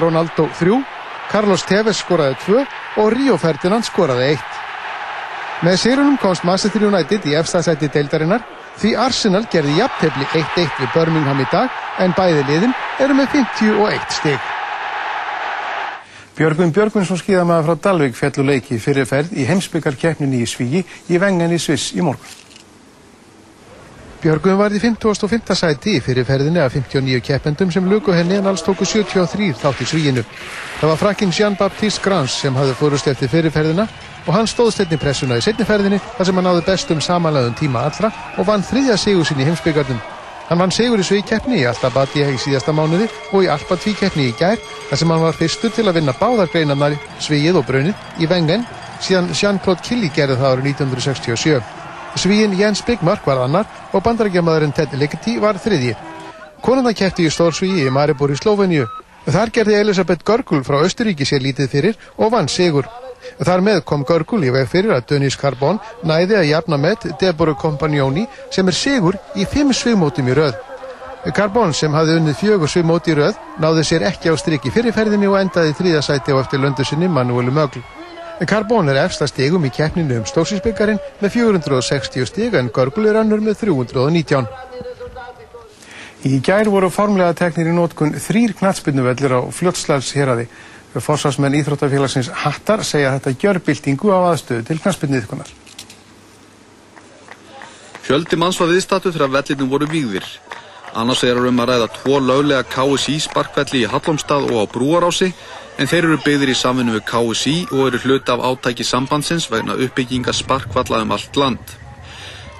Ronaldo 3, Carlos Tevez skoraði 2 og Rio Ferdinand skoraði 1. Með sérunum komst Manchester United í efstæðsæti deildarinnar því Arsenal gerði jafntefni 1-1 við Birmingham í dag en bæði liðin eru með 51 stig. Björgvin Björgvinsson skíðamaður frá Dalvik fellu leiki fyrirferð í heimsbyggarkeppninni í Svígi í vengan í Sviss í morgun. Björgum var í 55. sæti í fyrirferðinni af 59 keppendum sem luku henni en alls tóku 73 þátt í svíinu. Það var frakkin Jean-Baptiste Grans sem hafði fórust eftir fyrirferðina og hann stóðst einni pressuna í setniferðinni þar sem hann náði bestum samanlæðum tíma allra og vann þriðja sigur sín í heimsbyggjarnum. Hann vann sigur í svíkeppni í Altabati í síðasta mánuði og í Alpa tvíkeppni í gær þar sem hann var fyrstur til að vinna báðar greinarnar svíið og brunið í vengen síðan Jean-Claude Killy gerði það árið 1967. Svíin Jens Byggmark var annar og bandarækjamaðurinn Ted Ligeti var þriðji. Konuna kæfti í Stórsvíi í Maribor í Slóveníu. Þar gerði Elisabeth Görgul frá Östuríki sér lítið fyrir og vann sigur. Þar með kom Görgul í veg fyrir að Dönis Carbón næði að jafna með Deborah Compagnoni sem er sigur í fimm svigmótum í röð. Carbón sem hafði unnið fjögur svigmóti í röð náði sér ekki á striki fyrirferðinni og endaði þrýðasæti á eftir löndu sinni Manuelu Mögl. Carbón er efsta stigum í keppninu um stóksísbyggarinn með 460 stig en Görgul er annur með 319. Í gær voru formlega teknir í nótkun þrýr knatsbyrnuvellir á fljótslæls héradi. Forsvarsmenn Íþróttafélagsins Hattar segja þetta gjör byltingu á aðstöðu til knatsbyrniðkunar. Fjöldi manns var viðstatu þegar vellirnum voru vígðir. Annars er um að ræða tvo löglega KSI sparkvelli í Hallomstað og á Brúarási en þeir eru byggðir í samfunnu við KSI og eru hluti af átæki sambandsins vegna uppbygginga sparkvalla um allt land.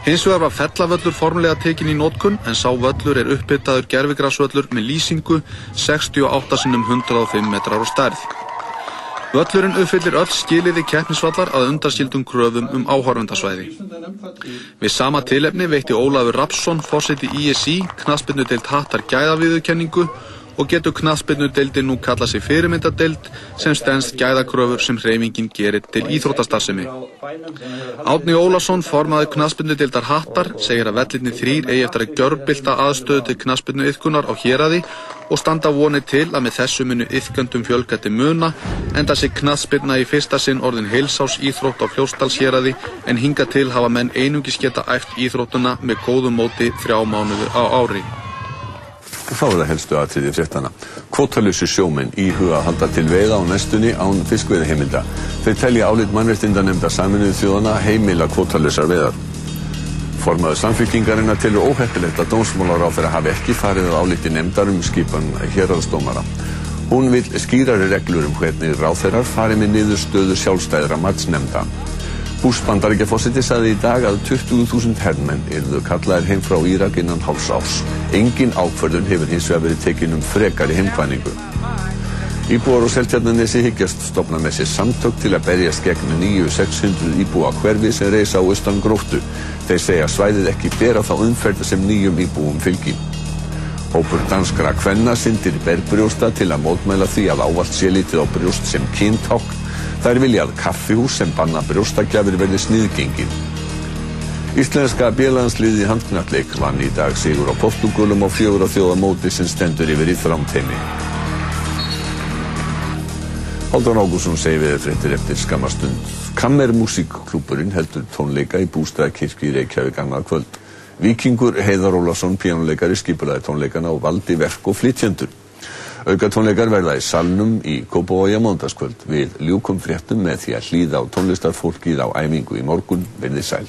Hins vegar var fellavöllur formulega tekin í nótkunn en sá völlur er uppbyttaður gerfigrasvöllur með lýsingu 68 sinum 105 metrar á stærð. Völlurinn uppfyllir öll skiliði keppnisvallar að undarskildum kröfum um áhörvendasvæði. Við sama tilefni veitti Ólafur Rapsson, fórseti ISI, knaspinu deilt hattar gæðaviðukenningu og getur knaspinnudeildin nú kallað sig fyrirmyndadeild sem stennst gæðakröfur sem hreyfingin gerir til íþróttastarfsemi. Átni Ólason, formaður knaspinnudeildar Hattar, segir að vellinni þrýr eigi eftir að gjörbylta aðstöðu til knaspinnu yðkunar á héradi og standa vonið til að með þessu munu yðkjöndum fjölgætti muna enda sig knaspinna í fyrsta sinn orðin heilsás íþrótt á fljóstalshéradi en hinga til hafa menn einungis geta æft íþróttuna með góðum móti þrjá mánuðu á ári. Þá er það helstu aðtriði fréttana. Kvotalusi sjóminn í huga að halda til veiða á næstunni án fiskveiðheimilda. Þeir telja álit mannreitinda nefnda saminuðu þjóðana heimila kvotalusar veiðar. Formaður samfélkingarina telur óheppilegt að dómsmálar á þeirra hafi ekki farið að áliti nefndar um skipan hérraðstómara. Hún vil skýrari reglur um hvernig ráþeirar farið með niður stöðu sjálfstæðra matsnemnda. Bush bandaríkjaforseti sagði í dag að 20.000 herrmenn yrðu kallaðir heim frá Írak innan hálfs árs. Engin ákvörðun hefur hins vegar verið tekin um frekari heimkvæningu. Íbúar og seltjarnanesi hyggjast stopna með sér samtök til að berjast gegn nýju 600 íbúa hverfi sem reysa á austan gróftu. Þeir segja svæðið ekki bera þá umferð sem nýjum íbúum fylgi. Hópur danskra kvenna syndir berbrjósta til að mótmæla því að ávalt sé litið á brjóst sem kyntákn Þær vilja að kaffihús sem banna brjóstagjafir verði sniðgengin. Íslenska bílansliði handknalleg vann í dag sigur á Portugalum og fjögur á þjóðamóti sem stendur yfir í þrámteimi. Haldan Ágússon segi við fréttir eftir skamastund. Kammer Musikklúburinn heldur tónleika í bústæðakirkju í Reykjavík annað kvöld. Vikingur Heiðar Ólason, pjánuleikari, skipulaði tónleikana og valdi verk og flytjendur. Aukatónleikar verða í salnum í Kópavogi á mándaskvöld. Við ljúkum fréttum með því að hlýða á tónlistarfólkið á æfingu í morgun verði sæl.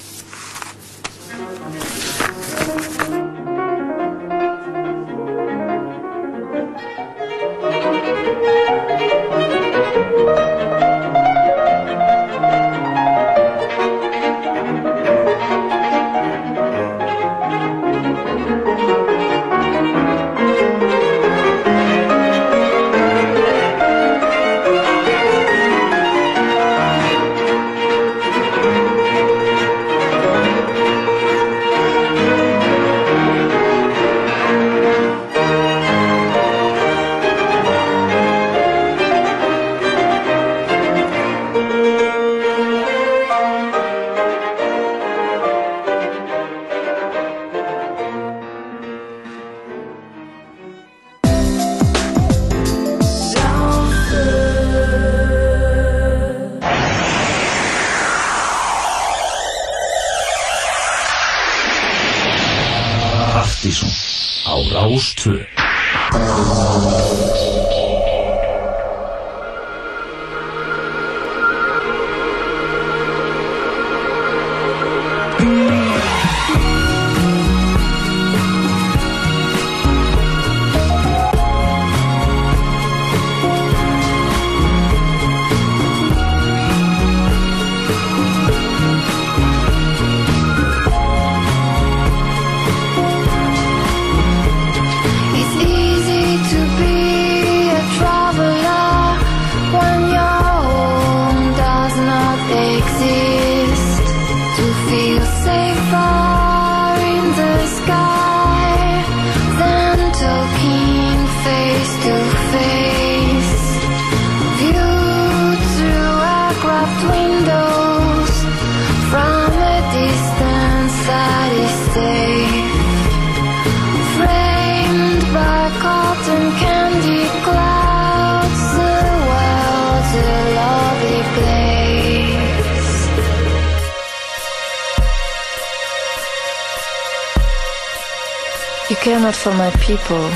People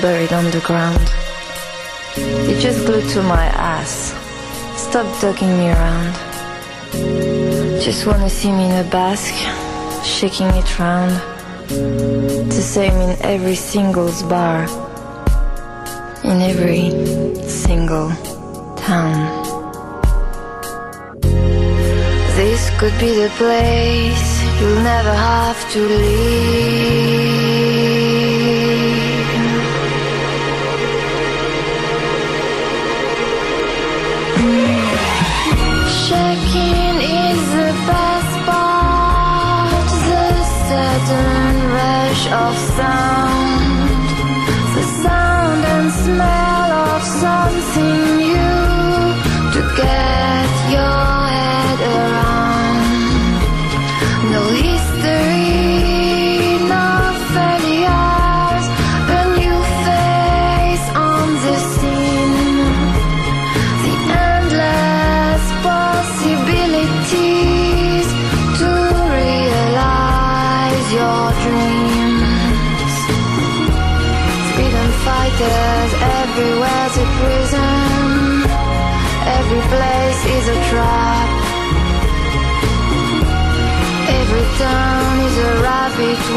buried underground. You just glued to my ass. Stop tugging me around. Just wanna see me in a basque, shaking it round the same in every singles bar, in every single town. This could be the place you'll never have to leave. sun.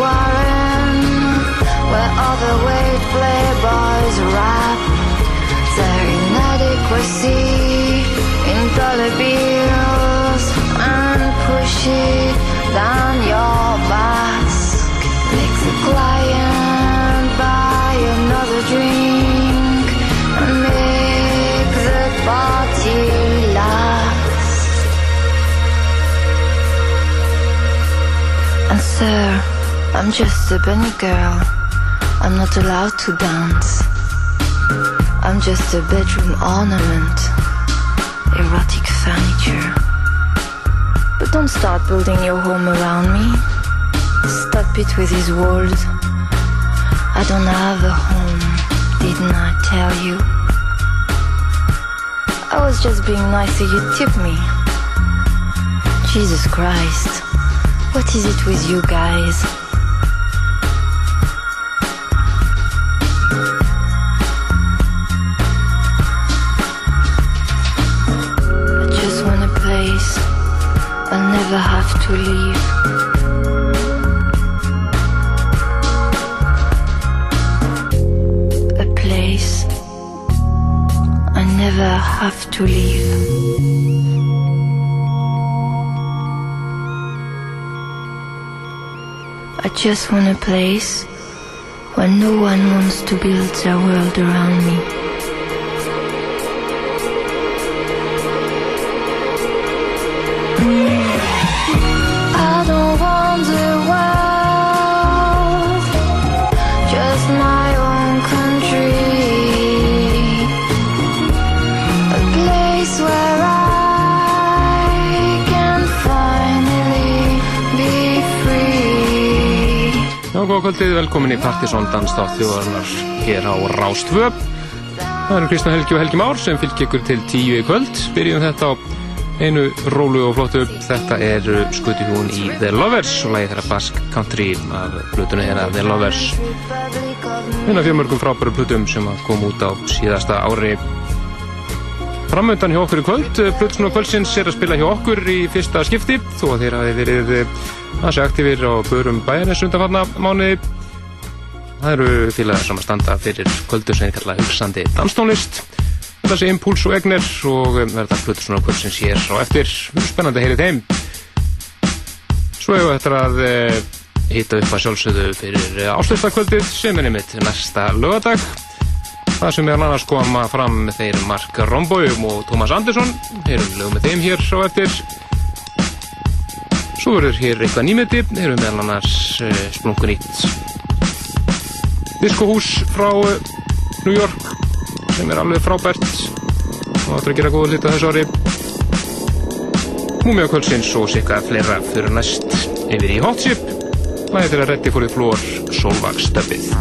Warren where otherweight playboys rap. Their inadequacy in dollar bills and push I'm just a bunny girl. I'm not allowed to dance. I'm just a bedroom ornament, erotic furniture. But don't start building your home around me. Stop it with these walls. I don't have a home, didn't I tell you? I was just being nice so you tip me. Jesus Christ, what is it with you guys? A place I never have to leave. I just want a place where no one wants to build their world around me. Free. Já, góða kvöldið, velkomin í Partisón Danstátt þjóðarinnar hér á Rástvö. Það eru Kristján Helgi og Helgi Már sem fylgir ykkur til tíu í kvöld. Byrjum þetta á einu rólu og flottu þetta er skutihjún í The Lovers og lagi þeirra Basque Country af blutunni þeirra The Lovers eina fjörmörgum frábæru blutum sem kom út á síðasta ári framöndan hjá okkur í kvöld. Blutsson og Kvöldsins er að spila hjá okkur í fyrsta skipti þó að þeir hafi verið aðeins aktífir á börum bæjarnes undanfarna mánuði. Það eru félagar sem að standa fyrir kvöldu sem er kallað Hugsandi Danstónlist. Þessi Impuls og Egner og verða svona hvort sem sér á eftir. Spennandi að heyri þeim. Svo hefur þetta að e, hýta upp að sjálfsögðu fyrir e, ásluttakvöldið sem er nefnitt næsta lögadag það sem er annars koma fram þeir Mark Rombóum og Tómas Andersson. Heyrum lögum með þeim hér á eftir. Svo verður hér eitthvað nýmeti. Heyrum með annars e, splunkunýtt diskohús frá New York sem er alveg frábært og áttur að gera góða hluta þessu ári. Múmi á kvöldsins og sikka fleira fyrir næst yfir í Hot Chip. Hlæði til að reddi fórið flór Solvagstöfið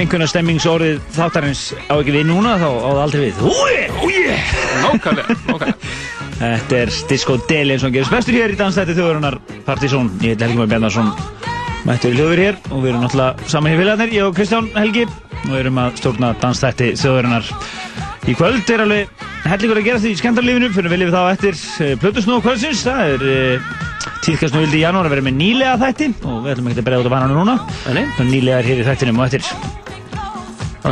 einhverja stemmingsorðið þáttarins á ekki við núna þá á það aldrei við Úi, úi, Nákvæmlega, nákvæmlega. Þetta er Disco Deli eins og hann gerist bestur hér í dansstætti þjóðurinnar Partizón. Ég heiti Helgi Már Bjarnarsson, mættur í hljóður hér og við erum náttúrulega saman hér félagarnir, ég og Kristján Helgi og erum að stjórna dansstætti þjóðurinnar. Í kvöld er alveg hellingur að gera því í skemmtarlífinu, fyrir viljum við þá eftir uh, Plutusnú kvöldsins. Það er uh, tíðkast nú vildi í janúar að vera með nýlega þætti og við ætlum ekki að bregða út af vananu núna. Þannig nýlega er hér í þættinum og eftir.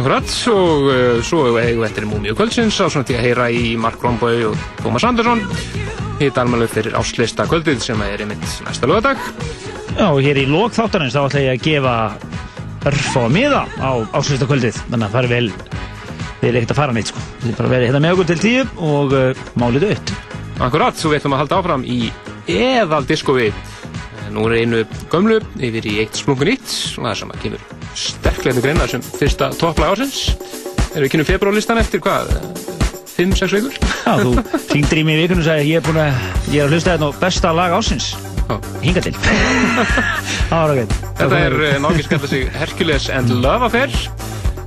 Akkurat, og uh, svo eigum við eftir Múmiu kvöldsins á svona til að heyra í Mark Romboy og Thomas Andersson hitt alveg fyrir áslista kvöldið sem er einmitt næsta lögadag. Já, og hér í lók þáttarins þá ætla ég að gefa örfá miða á áslista kvöldið. Þannig að það er vel, erum ekkert að fara neitt sko. Við erum bara að vera hérna með okkur til tíu og uh, málið aukt. Akkurat, svo við ætlum að halda áfram í eðal diskovi. Nú er einu gömlu yfir í eitt splungun nýtt og það er sem að kemur sterklegni greina sem fyrsta topplag ásins. Erum við kynum februarlistan eftir hvað? 5-6 vikur? Já, þú hringdir í mig í vikunum og sagði ég er búin að, ég er að hlusta hérna á besta lag ásins. Hinga til. Þetta er uh, nákvæmst skallað sig Hercules and Love Affair.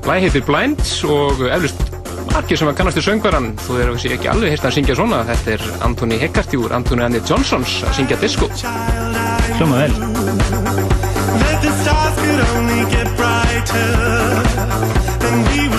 Læg heitir Blind og eflust margir sem að kannast í söngvaran. Þú er ekki alveg hirt að syngja svona. Þetta er Anthony Heckarty úr Anthony and the Johnsons að syngja disco. Hljóma vel. That the stars could only get brighter. And we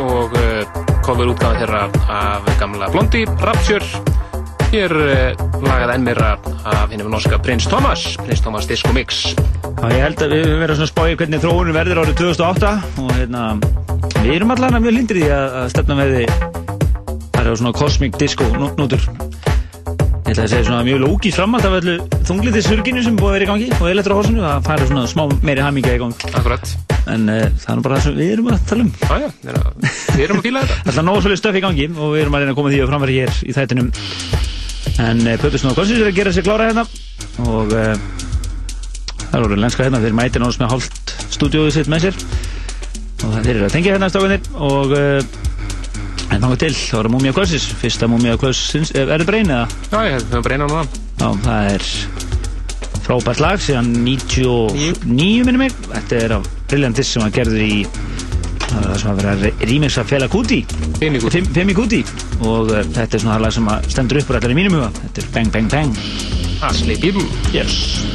og uh, cover útgáðan þeirra af gamla Blondie, Rapture. Hér uh, lagað enn meira af hinnum norska Prins Thomas Prins Thomas Disco Mix. Já, ég held að við verið svona spáið hvernig þróunum verður árið 2008 og hérna, við erum allan mjög lindir í að, að stefna verði það er svona Cosmic Disco nútur. Ég ætla að segja svona mjög lókís framhald af öllu þungliti surginu sem búið að vera í gangi og elektrohásinu að fara svona smá meiri hamingja í gang. Akkurat. En uh, það er bara það sem við erum að tala um. Já, já, við erum að- fíla þetta. Nógu svolítið stöf í gangi og við erum að reyna að koma því að framfæri hér í þættinum. En uh, Pötusnóð Korsins er að gera sér klára hérna og uh, það er orðin lenska hérna þeir mæti náttúrulega með hálft stúdíóið sitt með sér. Og þeir eru að tengja hérna stákanir og uh, en þannig til, þá er Múmia Kvölsins fyrsta Múmia Kvölsins, er það breyn eða? Já, ég hef bara eina núna. Já, það er frábært lag síðan 99 minnum mig. Þetta er af briljantis sem að gerður í það sem að vera remixa Fela Kuti. Femi Kuti. Og uh, þetta er svona það lag sem að stendur upp úr allar í mínum huga. Þetta er Bang Bang Bang. Asli Bíbl Yes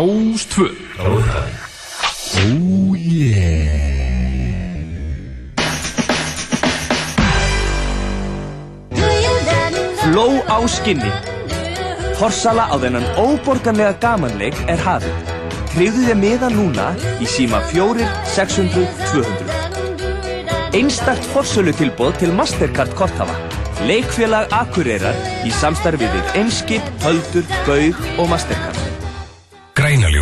Rástvö Oh yeah Fló á skinni. Forsala á þennan óborganlega gamanleik er hafið. Tryggðu þið miða núna í síma 4 600 200. Einstakt forsölu tilbóð til Mastercard korthafa. Leikfélag Akureyrar í samstarfið við Einskip, Höldur, Gaug og Mastercard.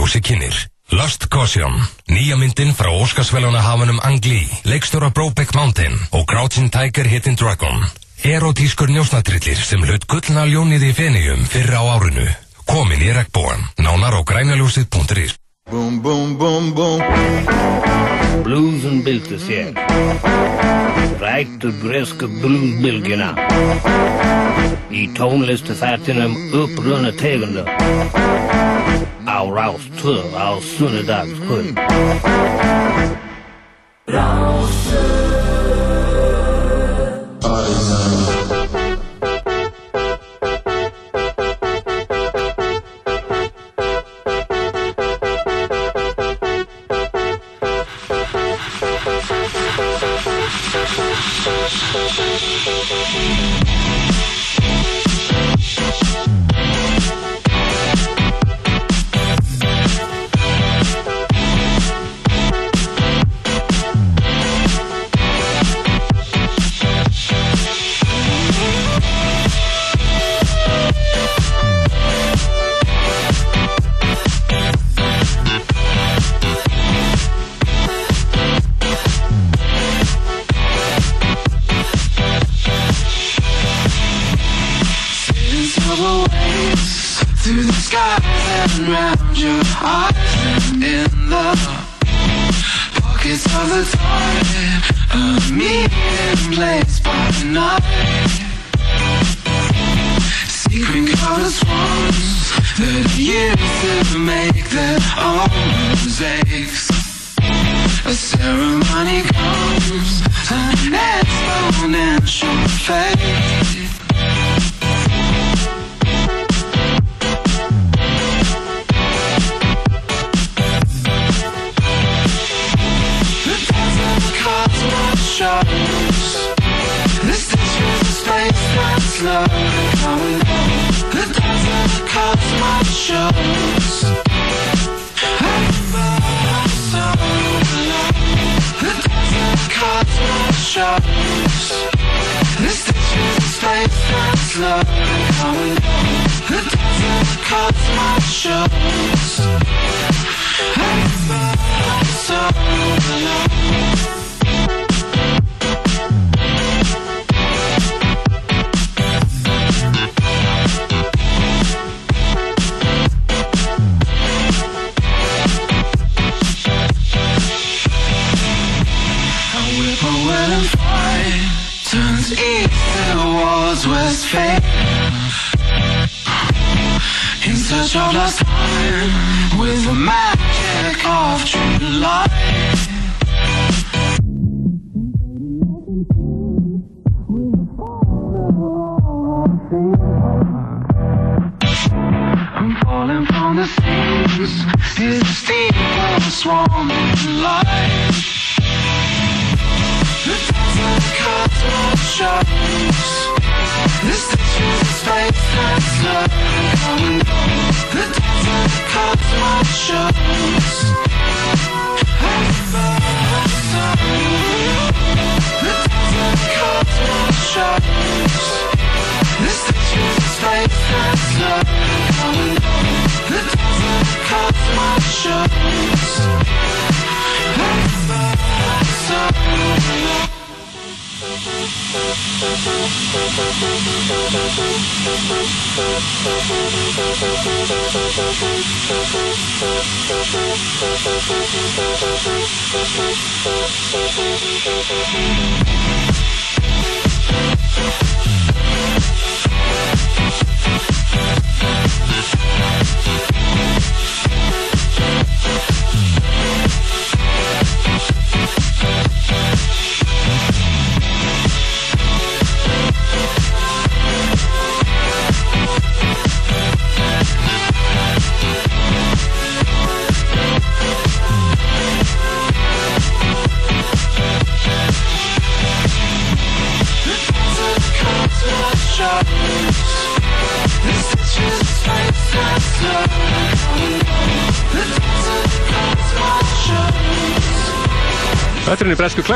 Grænaljósi kynir Lost Caution Nýja myndin frá Óskarsveljónahafunum Angli Leikstjóra Brobeck Mountain og Crouching Tiger Hidden Dragon Erotískur njósnatrillir sem hlut gullna ljónið í fennigjum fyrra á árinu Komin í regnbóan Nánar á grænaljósið.is Boom, boom, boom, boom. Bluesen byltes hér. Ræktu breska bluesbylgjuna. Í tónlistu þættinum uppruna tegunda. Á Rás 2 á sunnudagskvöld. Into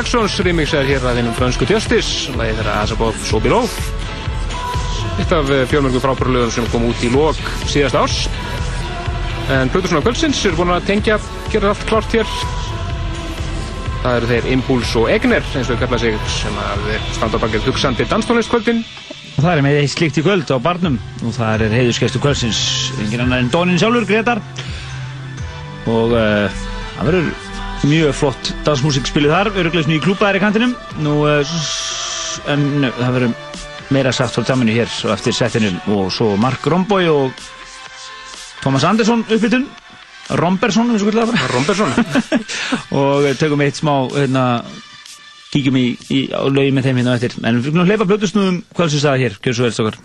Þetta er Bresku Klaxons remix er hér að einum fransku Justice. Lagið þeirra As Above So Below Eitt af fjölmörgu frábærulöðum sem kom út í lók síðast árs. En Plutusson og Kvöldsins er búin að tengja gera allt klart hér. Það eru þeir Impuls og Egner eins og þau kalla sig sem að þeir standa bakið hugsandi danstónlistkvöldin. Og það er með eitt slíkt í kvöld á barnum. Og það er heiðurskestu kvöldsins. Engin annar en Dónin sjálfur, Gretar og uh, það verður mjög flott dansmusik spilið þar, öruglega svona í klúpaðir í kantinum. Nú, uh, en uh, það verður meira sagt frá tjáminu hér og eftir settinu og svo Mark Romboy og Thomas Andersson uppbytun Rombersson, eins og hvernig það var. Rombersson og tökum eitt smá hérna, kíkjum í, í á lögi með þeim hérna á eftir. En við erum að hleypa blötusnúðum hvað sem staða hér, gjör svo helst okkar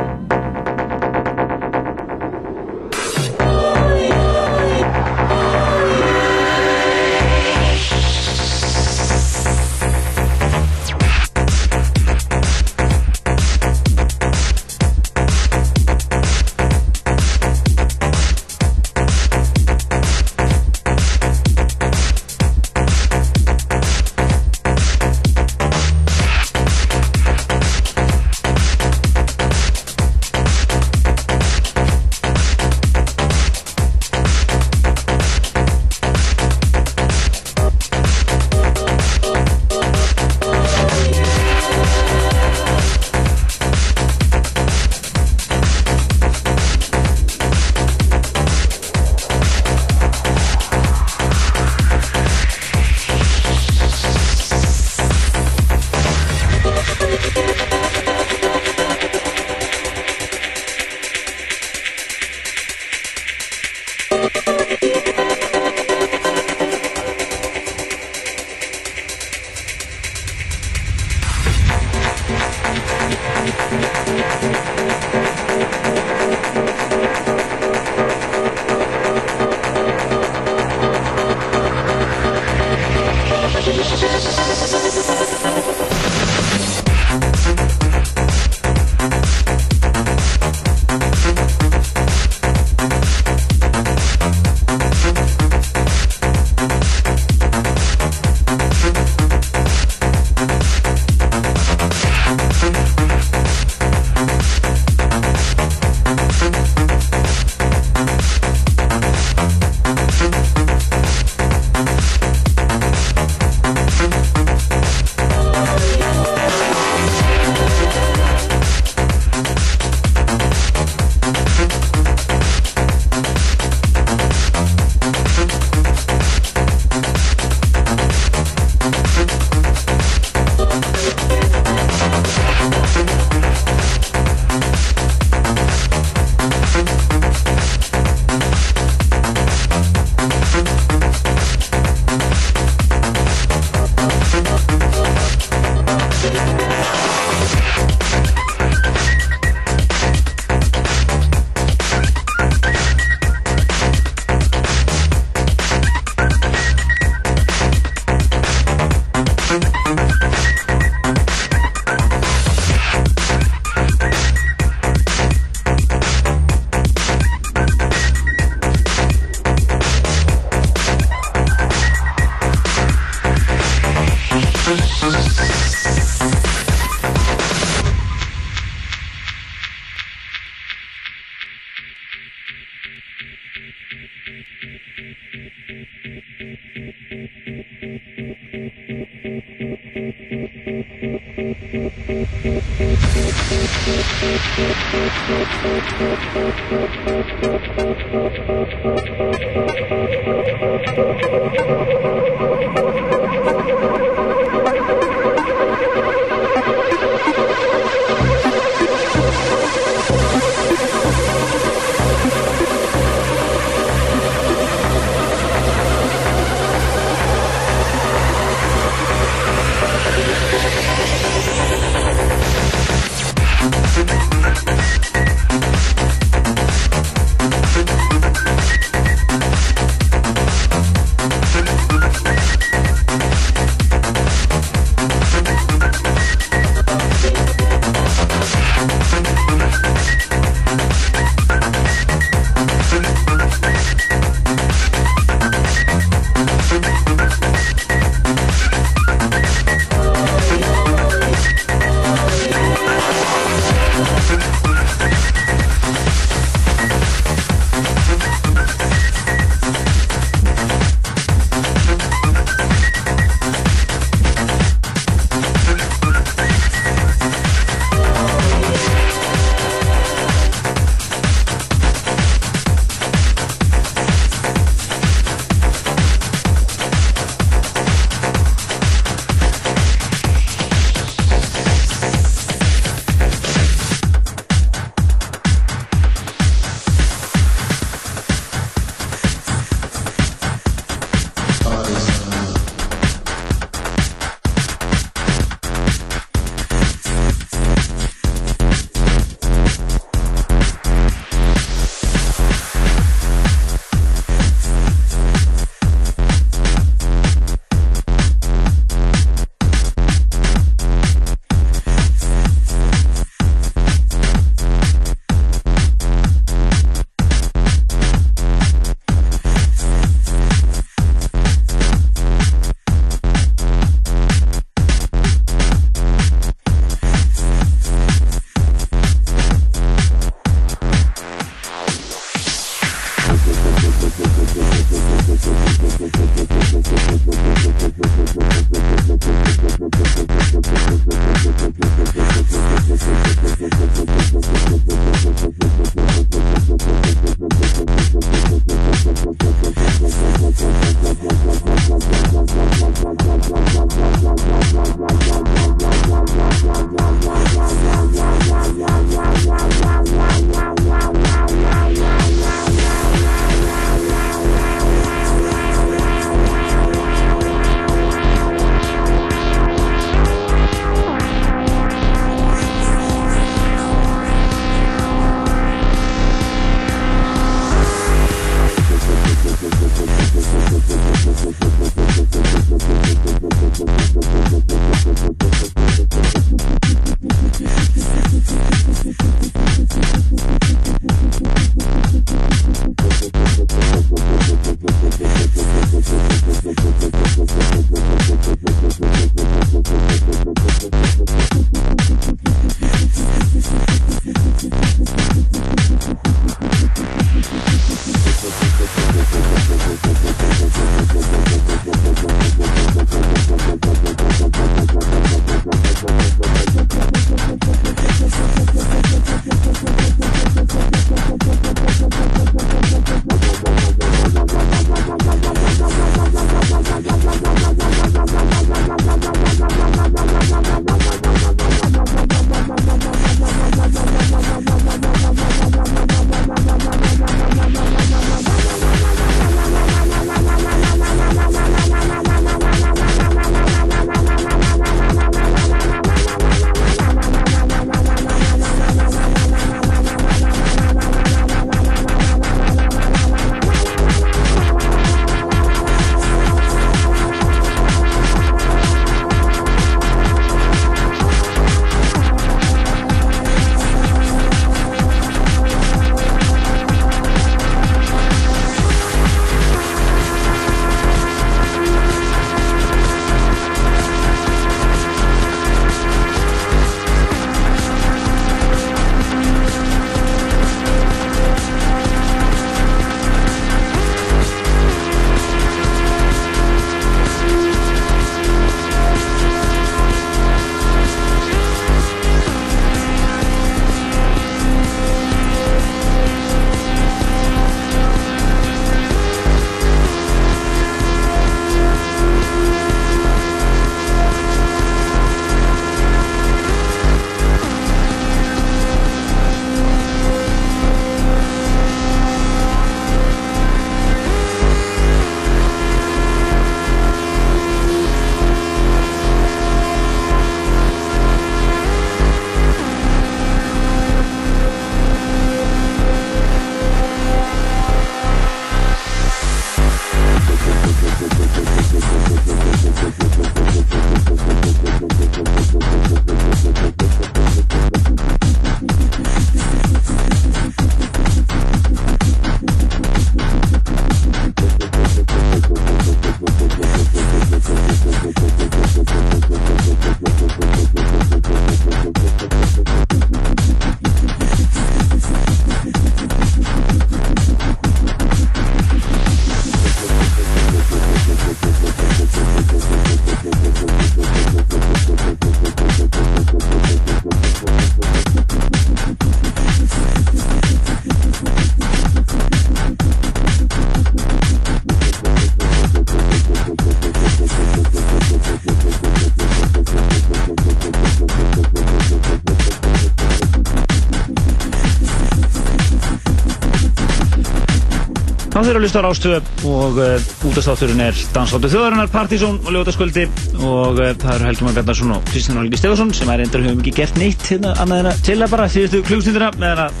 eru að hlusta á Rástöðu og uh, útastátturinn er Dansáttu þjóðarinnar, Partizón og Ljótaskvöldi og uh, það eru Helgi Már Bjarnarsson og Kristján Helgi Stefansson sem er endur hefum ekki gert neitt hérna annað en að til að bara síðustu klugstundina meðan að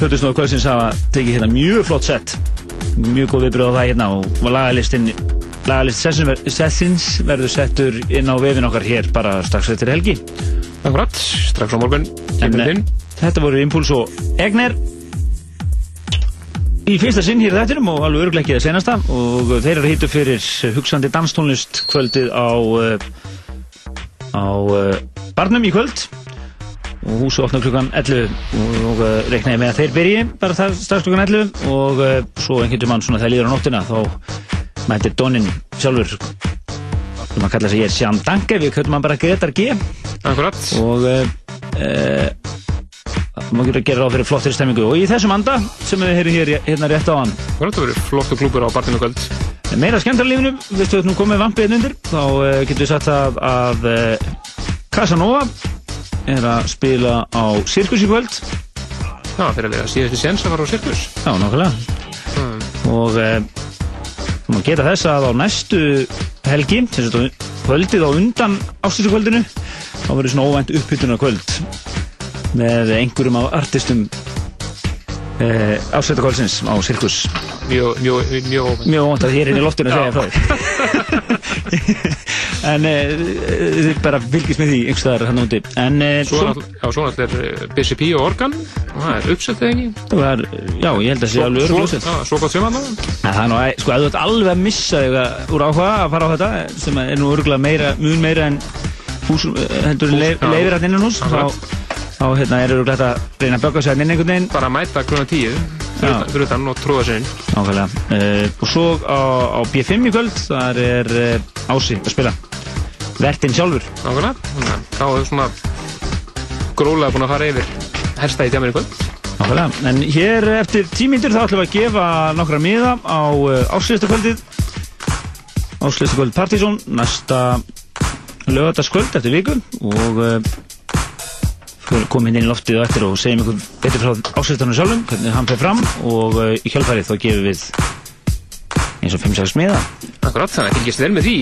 Hjöldusnóð Kvölsins hafa tekið hérna mjög flott sett mjög góð viðbröð á það hérna og, lagalistinn lagalist sessins ver, sessins verður settur inn á vefin okkar hér bara strax eftir helgi. Akkurat, strax á morgun. En eh, þetta voru Impuls og Egner í fyrsta sinn hér í þættinum og alveg örglega ekki það senasta og þeir eru hittu fyrir hugsandi danstónlist kvöldið á uh, á uh, barnum í kvöld. Og húsu opna klukkan 11 og, uh, reiknaði með að þeir byrji bara það, strax klukkan 11 og svo einhvern mann svona þegar líður á nóttina þá mættir Doninn sjálfur. Sem að kalla sig ég Sján Danke við köttum hann bara Gretar G. Akkurat og uh, má gera að gera ráð fyrir flottir stemmingu og í þessum anda sem við heyrum hér hérna rétt á hann það verður flottu klúpur á barninu kvöld. Meira skemmtarlífinu, við stöðum komið vampið undir þá uh, getum við sagt það að uh, Casanova er að spila á Sirkus í kvöld. Já, eru að síðustu séns að fara á sirkus. Já, nákvæmlega. Mm. og uh, þú má geta þess að á næstu helgi sem sagt kvöldið á undan ástísukvöldinu þá verður svona óvænt uppbytunar kvöld með einhverjum af artistum uh, ásveitakvöldsins á Sirkus. Mjög, mjög, mjög óvænt. Mjög óvænt að hér inn í loftinu að segja frá því. En uh, þið bara fylgist með því einhverstaðar hann úti. En uh, Svo er náttúrulega- er BCP og Organ. Og það er uppsett eða ekki? Það var, já, ég held að sé alveg Svo- örglega já, Svo gott sem hann Það er nú, sko, ef þú ert alveg að missa eitthvað úr áhuga að fara á þetta sem er nú örgulega meira, mun meira en hús, heldur leifir að innan hús þá, Þá hérna, er örgulega þetta að reyna að sig að inn einhvern veginn. Bara að mæta kluna tíu fyrir utan- og tróða sér inn. Nákvæmlega. Uh, og svo á, á B5 í kvöld þar er uh, Ási að spila. Vertinn sjálfur. Nákvæmlega, þá er svona gróðlega búin að fara yfir hersta í tjáminni kvöld. Nákvæmlega. En hér eftir tímyndur þá ætlum við að gefa nokkra miða á uh, ásliðstakvöldið Ásliðstakvöld Partizón næsta lögataskvöld eftir viku. Og uh, komum hérna inn í loftið og eftir og segjum ykkur betur frá ásliðstakvöldinu sjálfum hvernig hann fer fram og uh, í hjálpærið þá gefum við eins og 5-6 miða. Akkurat, þannig að fylgjast vel með því.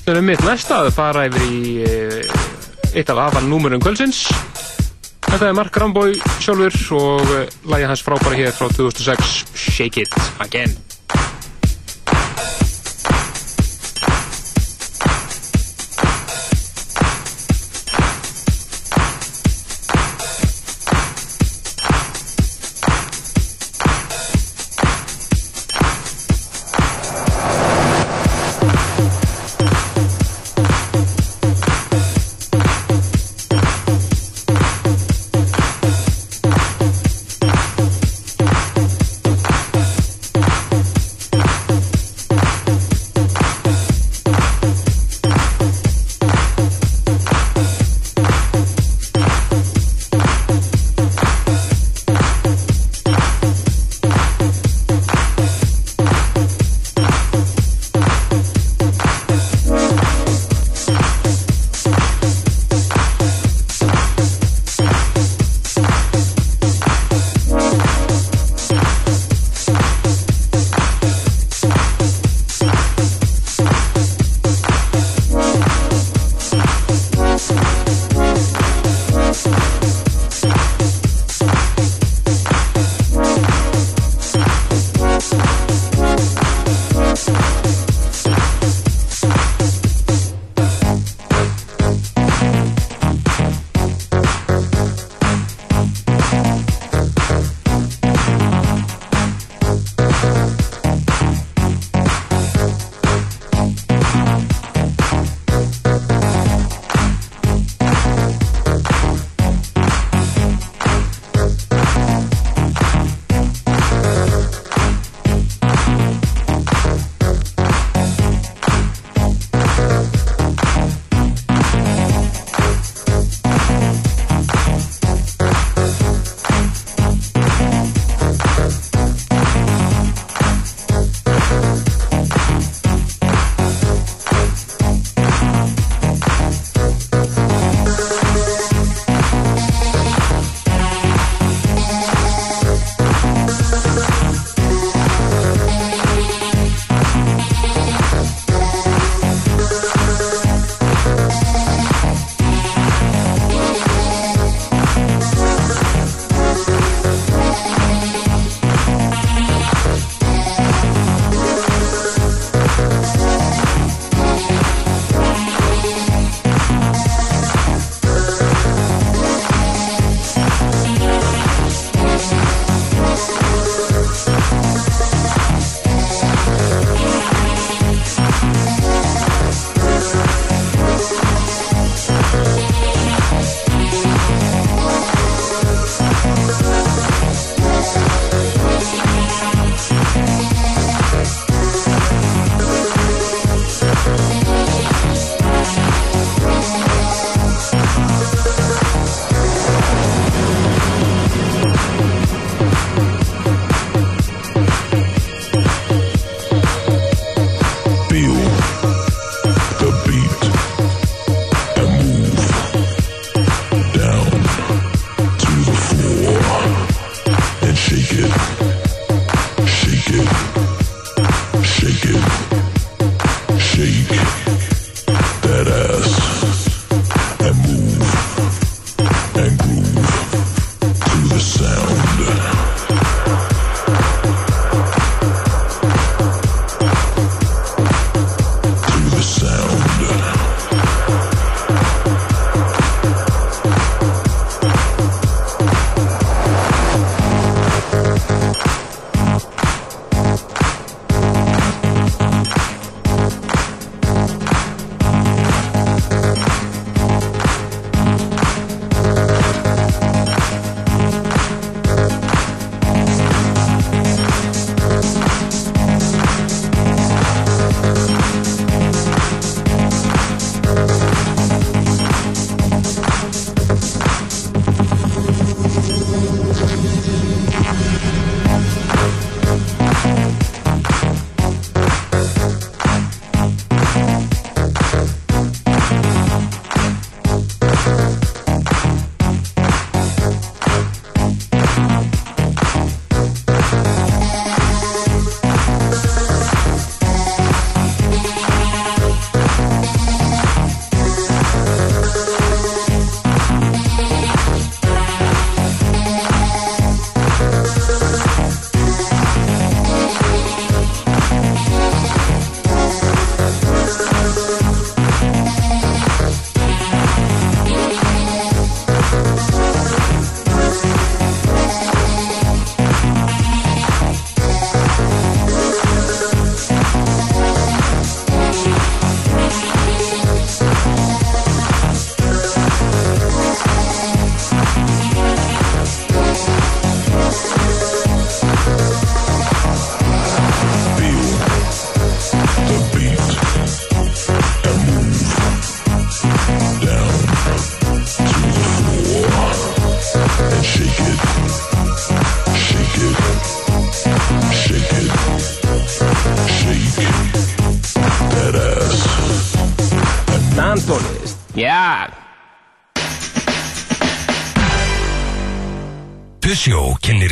Það er mitt næsta að fara yfir í eh, eitt af aðfann númurum kvöldsins. Þetta er Mark Ramboy sjálfur og eh, lagið hans frábæra hér frá 2006 Shake It Again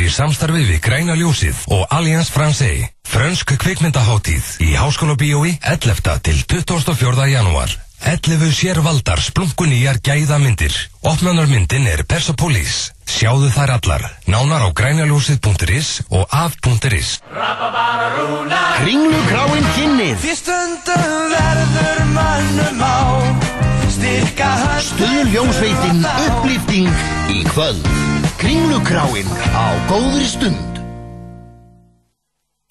í samstarfi við Græna Ljósið og Alliance Francais. Frönsk kvikmyndaháttíð í Háskóla Bíói 11. til 24. janúar. 11 sérvaldar splungun nýjar gæðamyndir. Opnanarmyndin er Persepolis. Sjáðu þær allar. Nánar á grænaljósið.is og af.is. Kringlukráin kynnið Því stundum verður mannum á Styrka hönd Stuðuljónsveitin upplýfting í kvöld Kringlukráin á góðri stund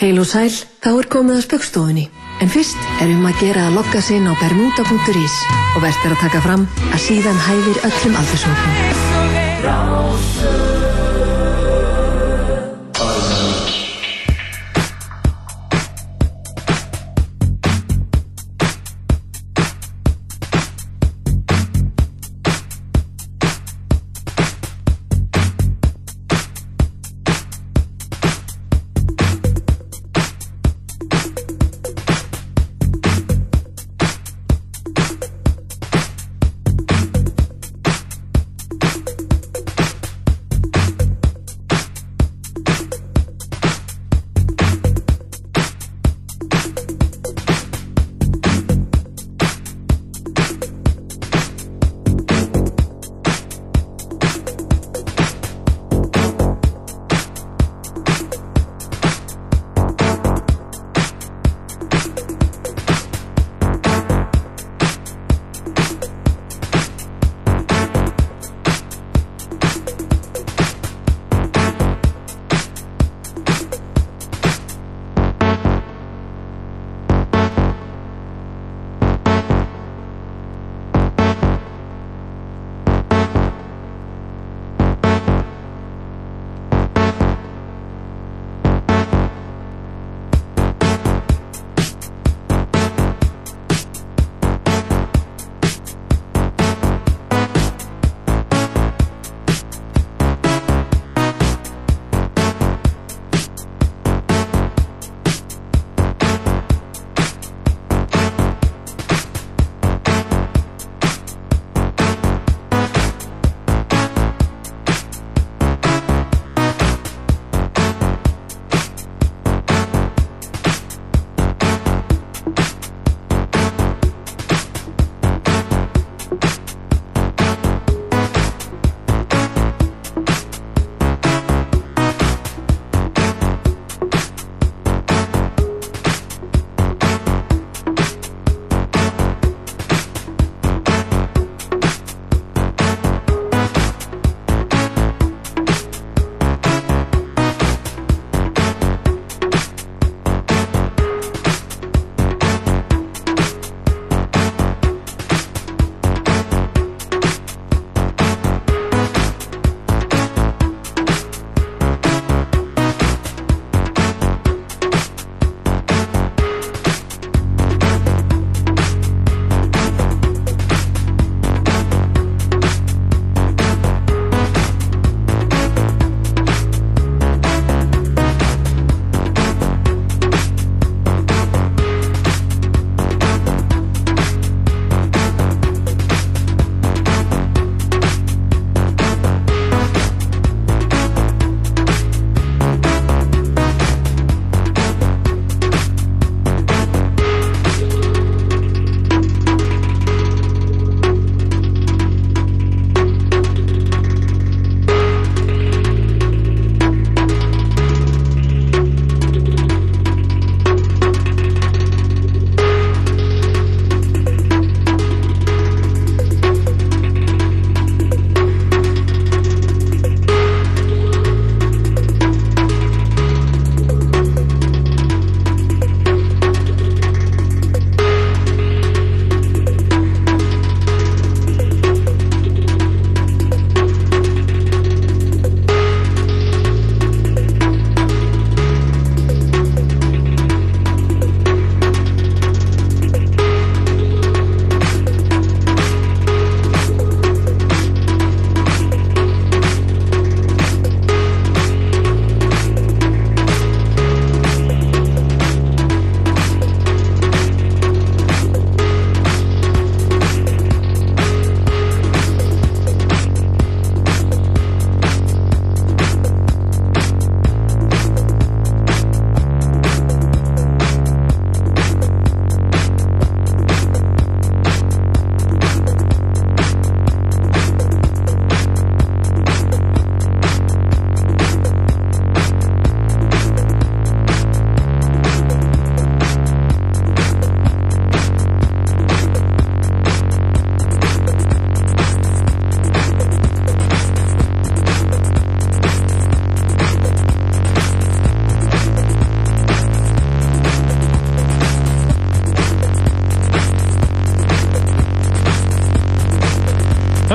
Heil og sæl, þá er komið að spöggstofunni. En fyrst er um að gera að logga sinn á bermuda.is og verðt er að taka fram að síðan hæfir öllum aldursóknum.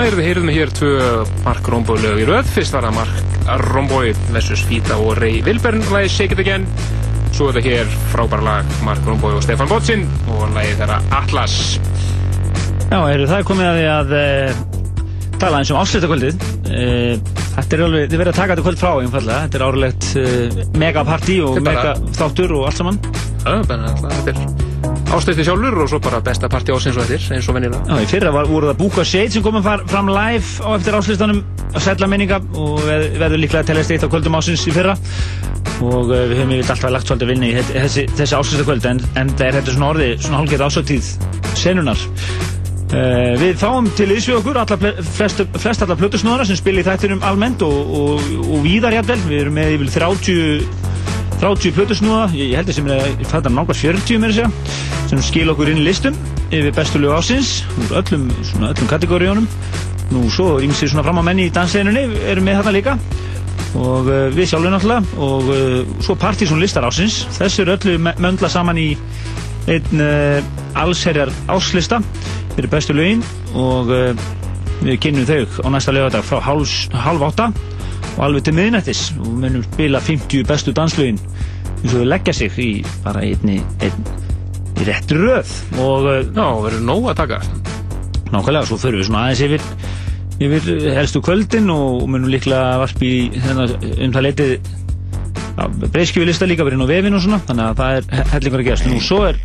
Það er við heyrðum hér tvö Mark Romboy lög í röð. Fyrst var það Mark Romboy versus Fita og Ray Wilburn lagi Shake It Again. Svo er þetta hér frábæra lag Mark Romboy og Stefan Botsin og lagi þeirra Atlas. Já, heyrðu, það er komið að því að e, tala eins um áslýttakvöldið. E, þetta er alveg, þið verður að taka þetta kvöld frá einfallega. Þetta er árlegt e, megapartí og Þetta er bara- megaþáttur og allt saman. Já, þetta er ástætti sjálfur og svo bara besta partí ásins og eftir, eins og venjulega. Já, í fyrra var, voru það Búka Shade sem komum far, fram live á eftir áslistanum að sætla minninga og veð, verður líklega að telja eitt á kvöldum ásins í fyrra. Og uh, við höfum yfir alltaf lagt svolítið vinni í þessi, þessi áslistakvöld en, en það er þetta svona orði, svona hálfgett ásáttíð senunar uh, Við fáum til íðs við okkur alla, flest, flest alla plötusnóðara sem spila í þættinum almennt og, og, og víðar jafnvel, við erum með yfir 30 30 plötusnúða, ég, held er að þetta er nákvæmst 40 með þess að sem skil okkur inn í listum yfir bestu lög ásins úr öllum, öllum kategóriónum nú svo rímsir svona fram á menni í dansleginunni erum með þarna líka. Og uh, við sjálfur náttúrulega. Og uh, svo partysón listar ásins þessu er öllu möndla saman í einn uh, allsherjar áslista fyrir bestu lögin. Og við kynnum þau á næsta lögadag frá háls, halv átta og alveg til miðnættis. Og við munum spila 50 bestu danslögin eins og þau leggja sig í bara einni, einn í rétt röð. Og uh, Já, verður nóg að taka. nákvæmlega, svo förum við svona aðeins yfir yfir helstu kvöldin og munum líklega varp í þennan um það leitið breyskjöfilista líka verið inn á vefin og svona þannig að það er hellingur að gerast. Nú svo er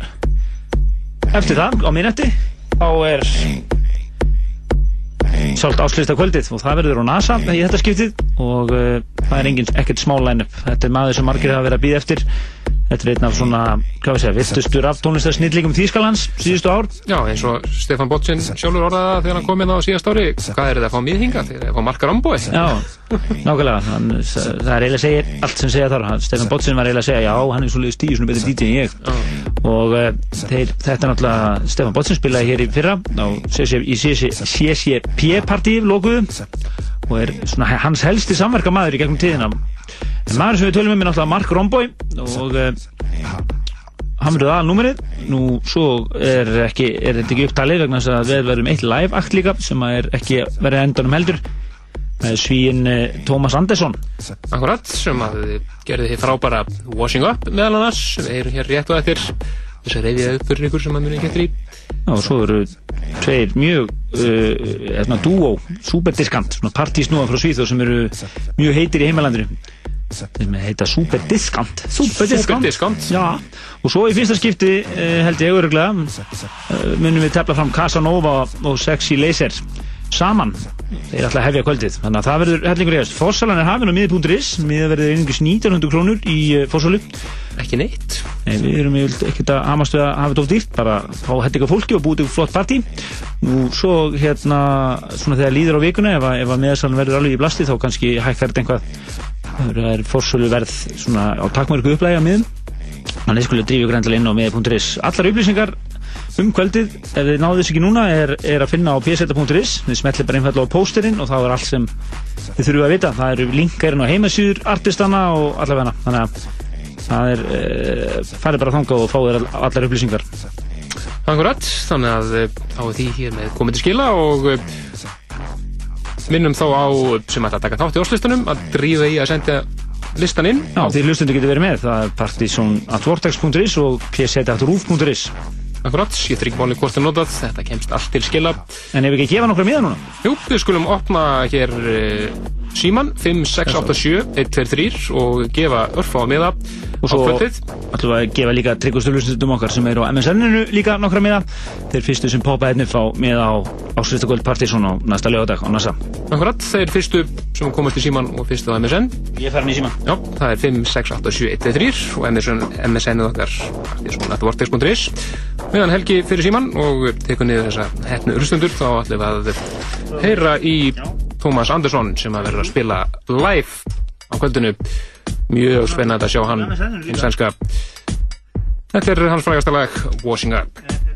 eftir það á minnetti þá er sjálft áslista kvöldið og það verður á NASA í þetta skiptið og uh, það er ekkert smá line-up. Þetta er maður sem margir hafa verið að býða eftir þetta er einn af svona, hvað við segja, virtustu raftónlistar snillingum Þýskalands síðustu ár. Já, eins og Stefan Botsin sjálfur orðaði það þegar hann kom inn á síðast ári. Hvað er þetta að fá mig hingað? Þegar það að fá Mark Romboy? Já, nákvæmlega. Hann, það er eiginlega segir allt sem segja þar Stefán Botsin var eiginlega að segja já, hann er svolítið svona betur DJ en ég. Og uh, þeir, þetta er náttúrulega Stefán Botsin spilaði hér í fyrra á CC, í CCP partíi lokuðu. Og er svona hans helsti samverka maður í gegnum tíðina en maður sem við tölum um er náttúrulega Mark Romboy og uh, hann verður aðal númerið nú svo er ekki er þetta ekki upptalið vegna þess að við verðum eitt live akt líka sem er ekki verið endanum heldur með svíin uh, Tómas Andersson Akkurat, sem að gerði þið frábæra Washing Up meðal annars. Við erum hér rétt og eftir þess að reyðja upp fyrir ykkur sem að muni eftir í. Já, og svo eru tveir mjög uh, dúó, superdiskant svona partysnúa frá Svíþjóð sem eru mjög heitir í heimalandinu með heita superdiskant superdiskant, já, og svo í fyrsta skipti uh, held ég öruglega uh, munum við tefla fram Casanova og Sexy Laser saman. Þeir ætla að hefja kvöldið. Þannig að það verður hellingur í aðeins Fossalan er hafinn á miði.is miða verður einingis 1900 krónur í uh, Fossalu Ekki neitt. Nei, við erum ekkert að hamast við að hafa þetta of dýrt, bara fá hætti ykkur fólki og búið ykkur flott partí. Nú, svo hérna, svona þegar líður á vikuna, ef að, ef að meðsalun verður alveg í blasti, þá kannski hækkar þetta einhvað, það er fórsölu verð svona á takmörku upplægi á miðum. Þannig skulle drífa ykkur endilega inn á miði.is. Allar upplýsingar um kvöldið, ef þið náðu þess ekki núna, er, er að finna á pseta.is. Þið smetlir bara einfallega á pósterinn og þá er allt sem þið þurfum að vita. Það eru linkarinn á heimasýður, artistana og allavega. Þannig að það er, uh, farið bara þangað og fáið allar upplýsingar. Þannig að eh, þá er því hér með komið til skila og eh, minnum þá á sem ætla að taka þátt í óslistunum að drífa í að senda listan inn. Já, því hlustundu getur verið með. Það er partysonatvortex.is og pseta.ruf.is. Akkurat, ég þrygg máli hvort er notað, þetta kemst allt til skila. En ef við ekki gefa nokkra miða núna? Jú, við skulum opna hér uh, síman 5687 123 og gefa örfa á miða Og svo ætlum við að gefa líka tryggustu hlustundum okkar sem eru á MSN-inu líka nokkra miða. Þeir fyrstu sem poppa hérna fá miða á áslustakvöld partysón á næsta lögadag á NASA. Akkurat, þeir fyrstu sem komast í síman og fyrstu á MSN. Ég fer hann í síman. Já, það er 5687 og MSN, MSN-ið okkar partysón.vortex.is meðan helgi fyrir síman og tekur niður þessa hefnu urstundur þá ætlum við að heyra í Tómas Andersson sem að verður að spila live á kvöldinu. Mjög spennandi að sjá hann í sænska Þetta er hans frægasta lag Washing Up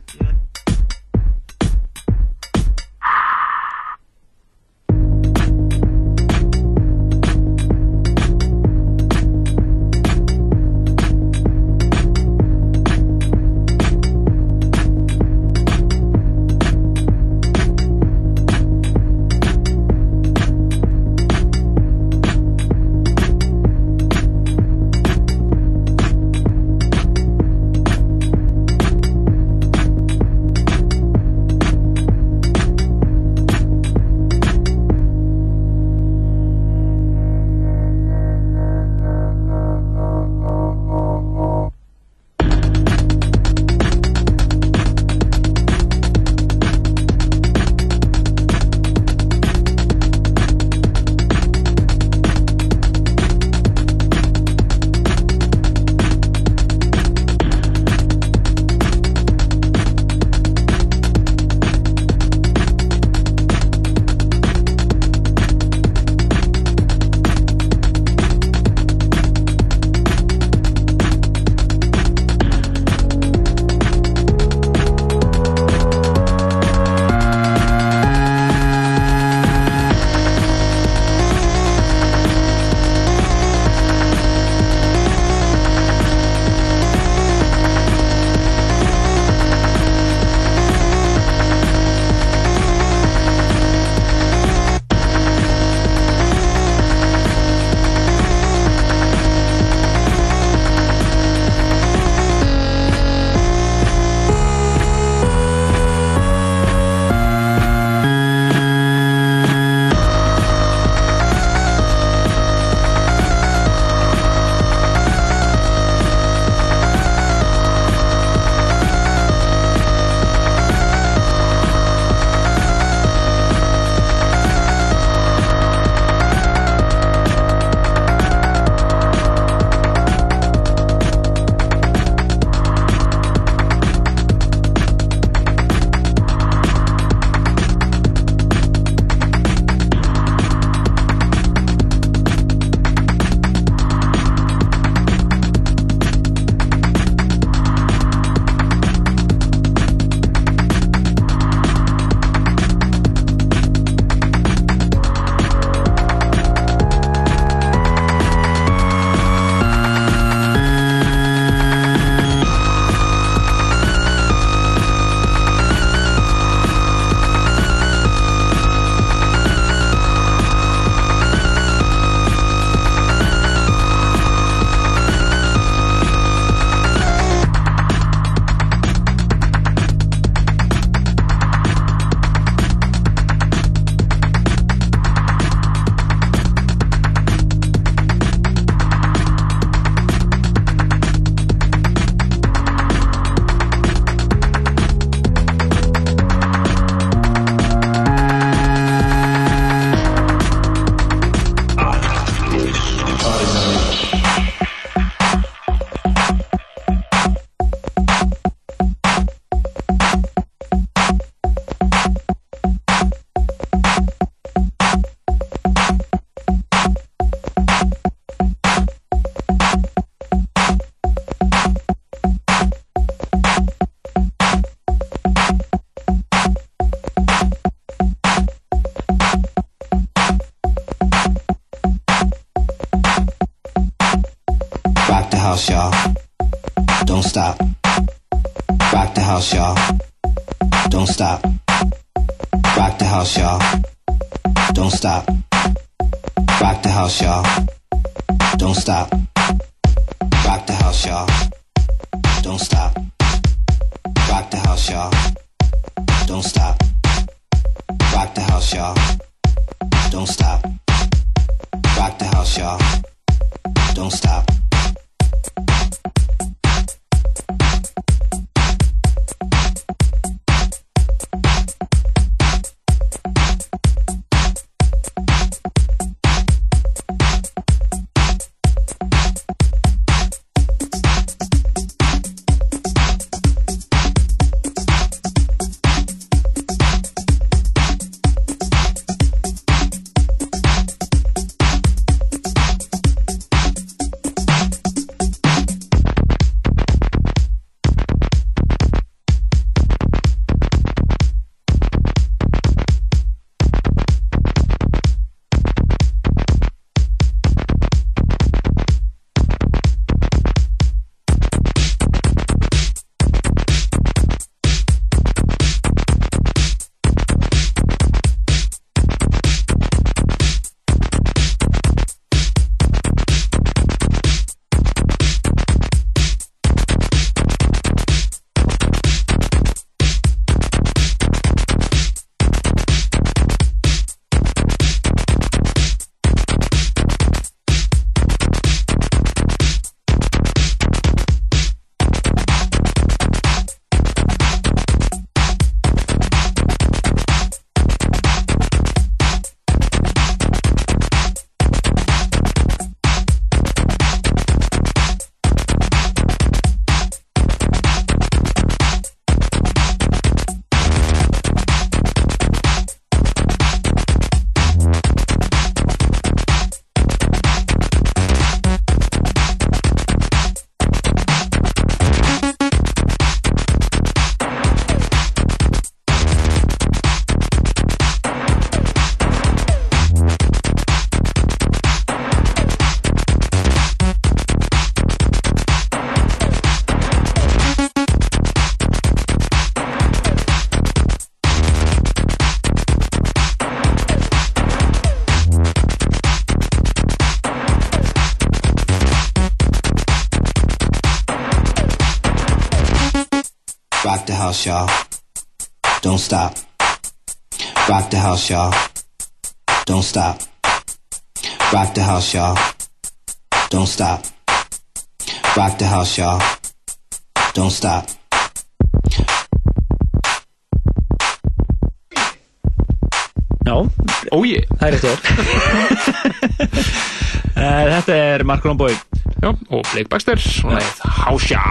Blake Baxter og leið Hásja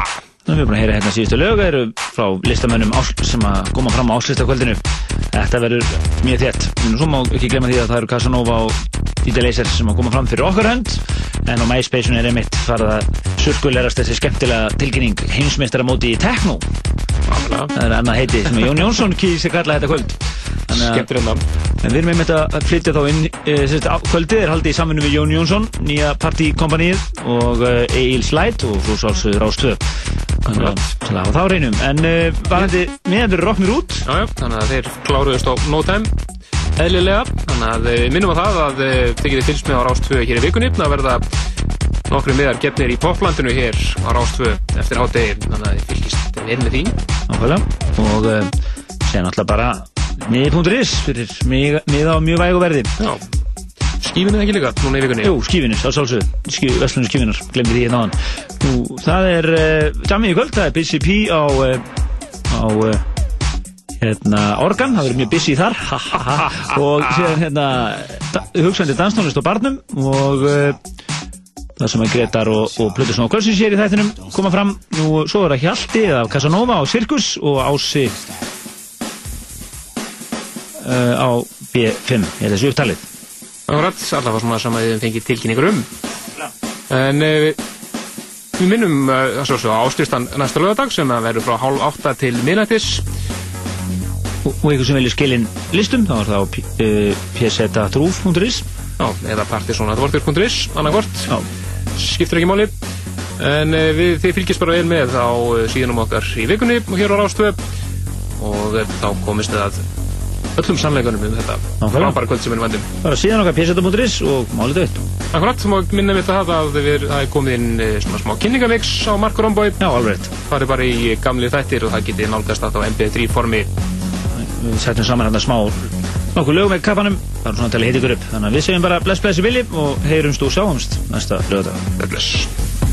Við erum búin að heyra hérna síðustu lög Það eru frá listamönnum sem að koma fram á áslistakvöldinu. Þetta verður mjög þétt. En svo má ekki glemma því að það eru Casanova og DJ Laser sem að koma fram fyrir okkar hönd. En á MySpace-un er einmitt farið að surkulerast þessi skemmtilega tilkynning heimsmeistara móti í Techno Það er annað heiti sem Jón Jónsson kýrsi kalla þetta kvöld. Að- Skemmtir enn En við erum einmitt að flytja þá inn e, kvöldið er haldið í samfunnu við Jón Jónsson nýja partíkompanið og e, Egil Slæt og svo sálsögur Rástvö Þannig að til að hafa þá reynum En e, varandi meðandur rocknir út. Já, já, þannig að þeir kláruðust á no time eðlilega, þannig að minnum á það að eh, þið getið fylgst með á Rástvö hér í vikunni, það verða nokkru miðar gefnir í poplandinu hér á Rástvö eftir hátegi, þannig að þið fylgist vel með því. Nákvæmlega. Og e, sér náttúrulega bara miði.is fyrir miða á mjög vægu verði. Já. Skífinu ekki líka, núna í vikunni? Jú, skífinu, sá sálsög Skí, Vestlunum skífinar, glemdi því hérna áðan. Nú, það er uh, Jammi í kvöld, það er Busy P á uh, á uh, hérna, organ, það verður mjög busy þar. Ha, ha, ha. og síðan hérna da, hugsandi danstónlist og barnum. Og uh, það sem að Gretar og, og Plutusson og Kvölsins hér í þættinum koma fram, nú svo er það Hjalti af Casanova og Circus og Ási uh, á B5 er þessi upptalið? Akkurat, allavega svona sem að þið fengið tilkynningur um. En uh, við minnum uh, svo ástistan næsta lögadag sem að verður frá hálf átta til minnættis og, og ykkur sem vilja skilin listum þá er það á psetatrúf.is eða partysonatvortur.is annarkvort, skiptir ekki máli En uh, við, þið fylgjast bara vel með á uh, síðanum okkar í vikunni og hér á Rástöð og uh, þá komist þið að öllum sannleikunum um þetta frábæra kvöld sem við vandum. Bara síðan okkar pseta.is og málið dött. Akkurat, og minna við það að við, það er komið inn svona smá kynningamix á Marko Rombói. Já, alveg. Það er bara í gamli þættir og það getið nálgast að á MP3 formi. Við setjum saman hérna smá nokkuð lögum með kappanum, bara svona til að hita ykkur upp. Þannig að við segjum bara bless bless í vilji og heyrumst og sjáumst næsta lögadag. Bless.